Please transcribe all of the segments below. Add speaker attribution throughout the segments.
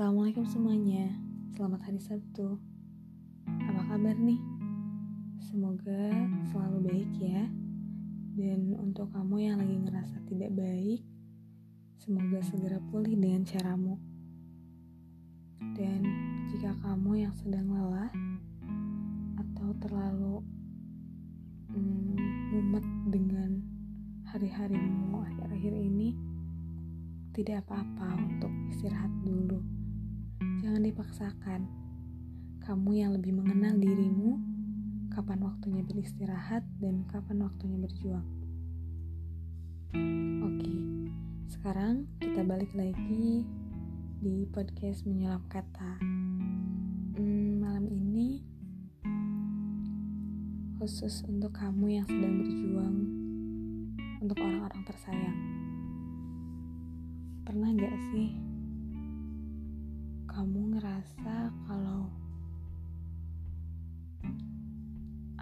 Speaker 1: Assalamualaikum semuanya, selamat hari Sabtu. Apa kabar nih? Semoga selalu baik ya. Dan untuk kamu yang lagi ngerasa tidak baik, semoga segera pulih dengan caramu. Dan jika kamu yang sedang lelah atau terlalu mm, mumet dengan hari-harimu akhir-akhir ini, tidak apa-apa untuk istirahat dulu. Jangan dipaksakan. Kamu yang lebih mengenal dirimu, kapan waktunya beristirahat dan kapan waktunya berjuang. Oke, sekarang kita balik lagi di podcast menyelam kata. Hmm, malam ini khusus untuk kamu yang sedang berjuang untuk orang-orang tersayang. Pernah gak sih kamu ngerasa kalau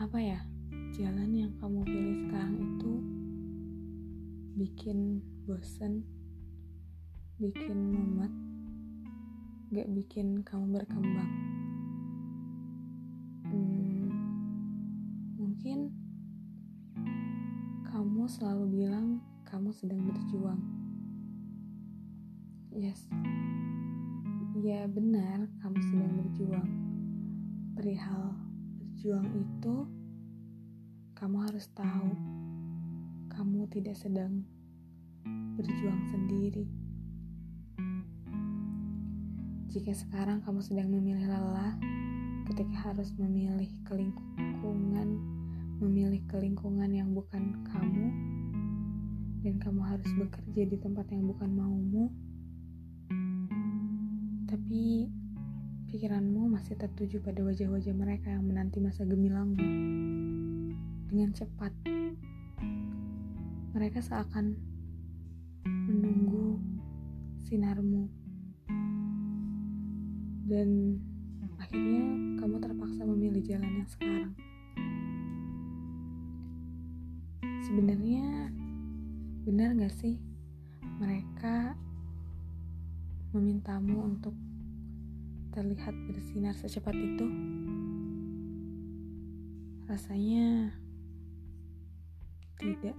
Speaker 1: apa ya jalan yang kamu pilih sekarang itu bikin bosen, bikin mumet, gak bikin kamu berkembang. Hmm, mungkin kamu selalu bilang kamu sedang berjuang Yes. Ya benar, kamu sedang berjuang. Perihal berjuang itu, kamu harus tahu, kamu tidak sedang berjuang sendiri. Jika sekarang kamu sedang memilih lelah, ketika harus memilih kelingkungan, memilih kelingkungan yang bukan kamu, dan kamu harus bekerja di tempat yang bukan maumu, tapi pikiranmu masih tertuju pada wajah-wajah mereka yang menanti masa gemilangmu. Dengan cepat, mereka seakan menunggu sinarmu. Dan akhirnya kamu terpaksa memilih jalan yang sekarang. Sebenarnya benar gak sih mereka memintamu untuk terlihat bersinar secepat itu? Rasanya tidak.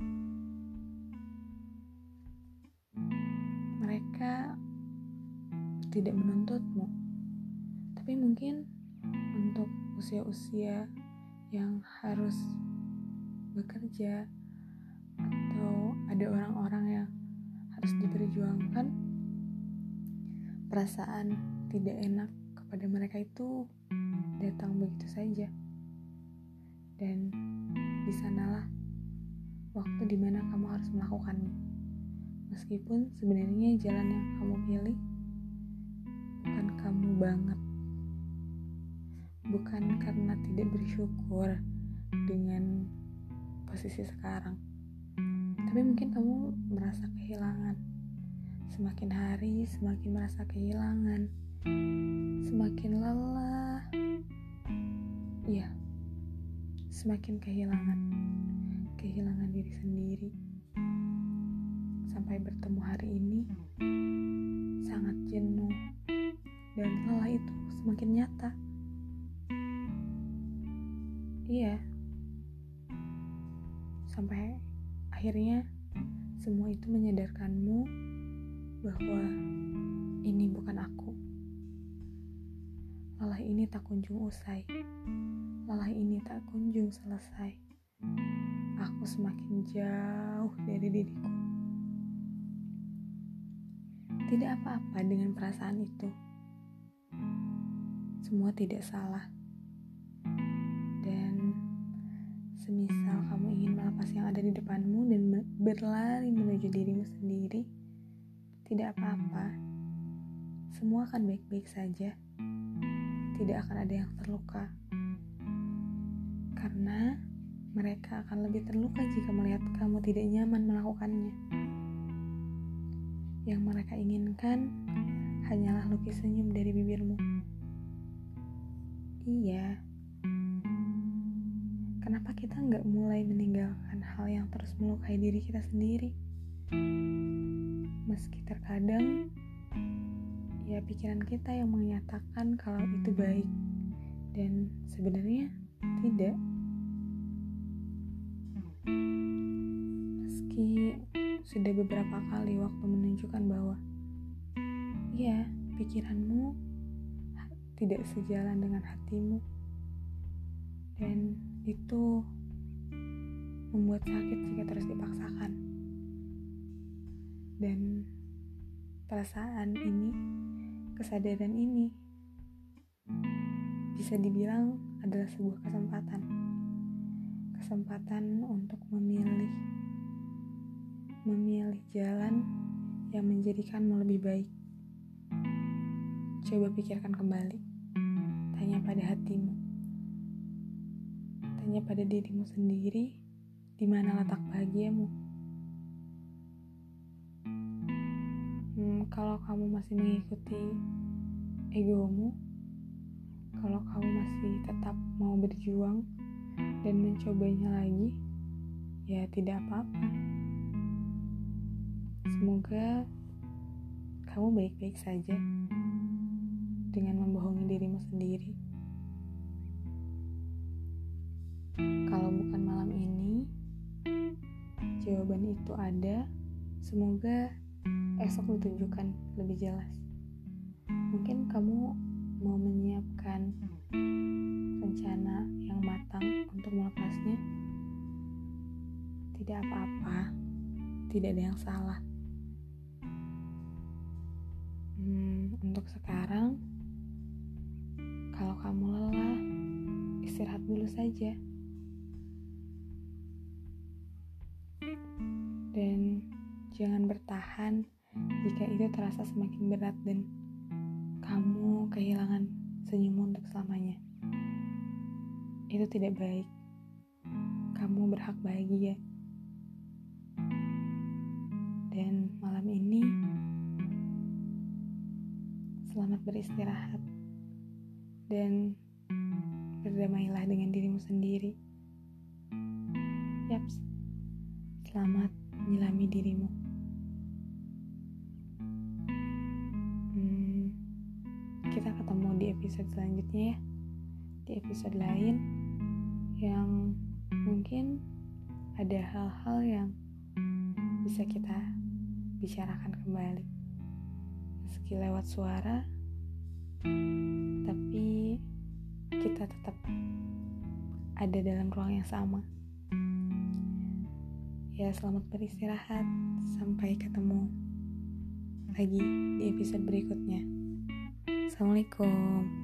Speaker 1: Mereka tidak menuntutmu, tapi mungkin untuk usia-usia yang harus bekerja atau ada orang-orang yang harus diperjuangkan perasaan tidak enak kepada mereka itu datang begitu saja. Dan di sanalah waktu di mana kamu harus melakukannya. Meskipun sebenarnya jalan yang kamu pilih bukan kamu banget. Bukan karena tidak bersyukur dengan posisi sekarang. Tapi mungkin kamu merasa kehilangan Semakin hari semakin merasa kehilangan, semakin lelah. Iya, semakin kehilangan, kehilangan diri sendiri. Sampai bertemu hari ini, sangat jenuh dan lelah itu semakin nyata. Iya, sampai akhirnya tak kunjung usai. Lelah ini tak kunjung selesai. Aku semakin jauh dari diriku. Tidak apa-apa dengan perasaan itu. Semua tidak salah. Dan semisal kamu ingin melepas yang ada di depanmu dan berlari menuju dirimu sendiri, tidak apa-apa, semua akan baik-baik saja. Tidak akan ada yang terluka, karena mereka akan lebih terluka jika melihat kamu tidak nyaman melakukannya. Yang mereka inginkan hanyalah lukis senyum dari bibirmu. Iya, kenapa kita nggak mulai meninggalkan hal yang terus melukai diri kita sendiri? Meski terkadang ya pikiran kita yang menyatakan kalau itu baik. Dan sebenarnya tidak. Meski sudah beberapa kali waktu menunjukkan bahwa ya pikiranmu tidak sejalan dengan hatimu. Dan itu membuat sakit jika terus dipaksakan. Dan perasaan ini kesadaran ini bisa dibilang adalah sebuah kesempatan kesempatan untuk memilih memilih jalan yang menjadikanmu lebih baik Coba pikirkan kembali. Tanya pada hatimu. Tanya pada dirimu sendiri, di mana letak bahagiamu. Kalau kamu masih mengikuti egomu, kalau kamu masih tetap mau berjuang dan mencobanya lagi, ya tidak apa-apa. Semoga kamu baik-baik saja dengan membohongi dirimu sendiri. Kalau bukan malam ini, jawaban itu ada. Semoga esok ditunjukkan lebih jelas. Mungkin kamu mau menyiapkan rencana yang matang untuk melepasnya. Tidak apa-apa, tidak ada yang salah. Hmm, untuk sekarang, kalau kamu lelah, istirahat dulu saja. Dan jangan bertahan jika itu terasa semakin berat dan kamu kehilangan senyum untuk selamanya. Itu tidak baik. Kamu berhak bahagia. Dan malam ini, selamat beristirahat dan berdamailah dengan dirimu sendiri. Yaps, selamat menyelami dirimu. Episode selanjutnya ya, di episode lain yang mungkin ada hal-hal yang bisa kita bicarakan kembali. Meski lewat suara, tapi kita tetap ada dalam ruang yang sama. Ya, selamat beristirahat. Sampai ketemu lagi di episode berikutnya. Assalamualaikum.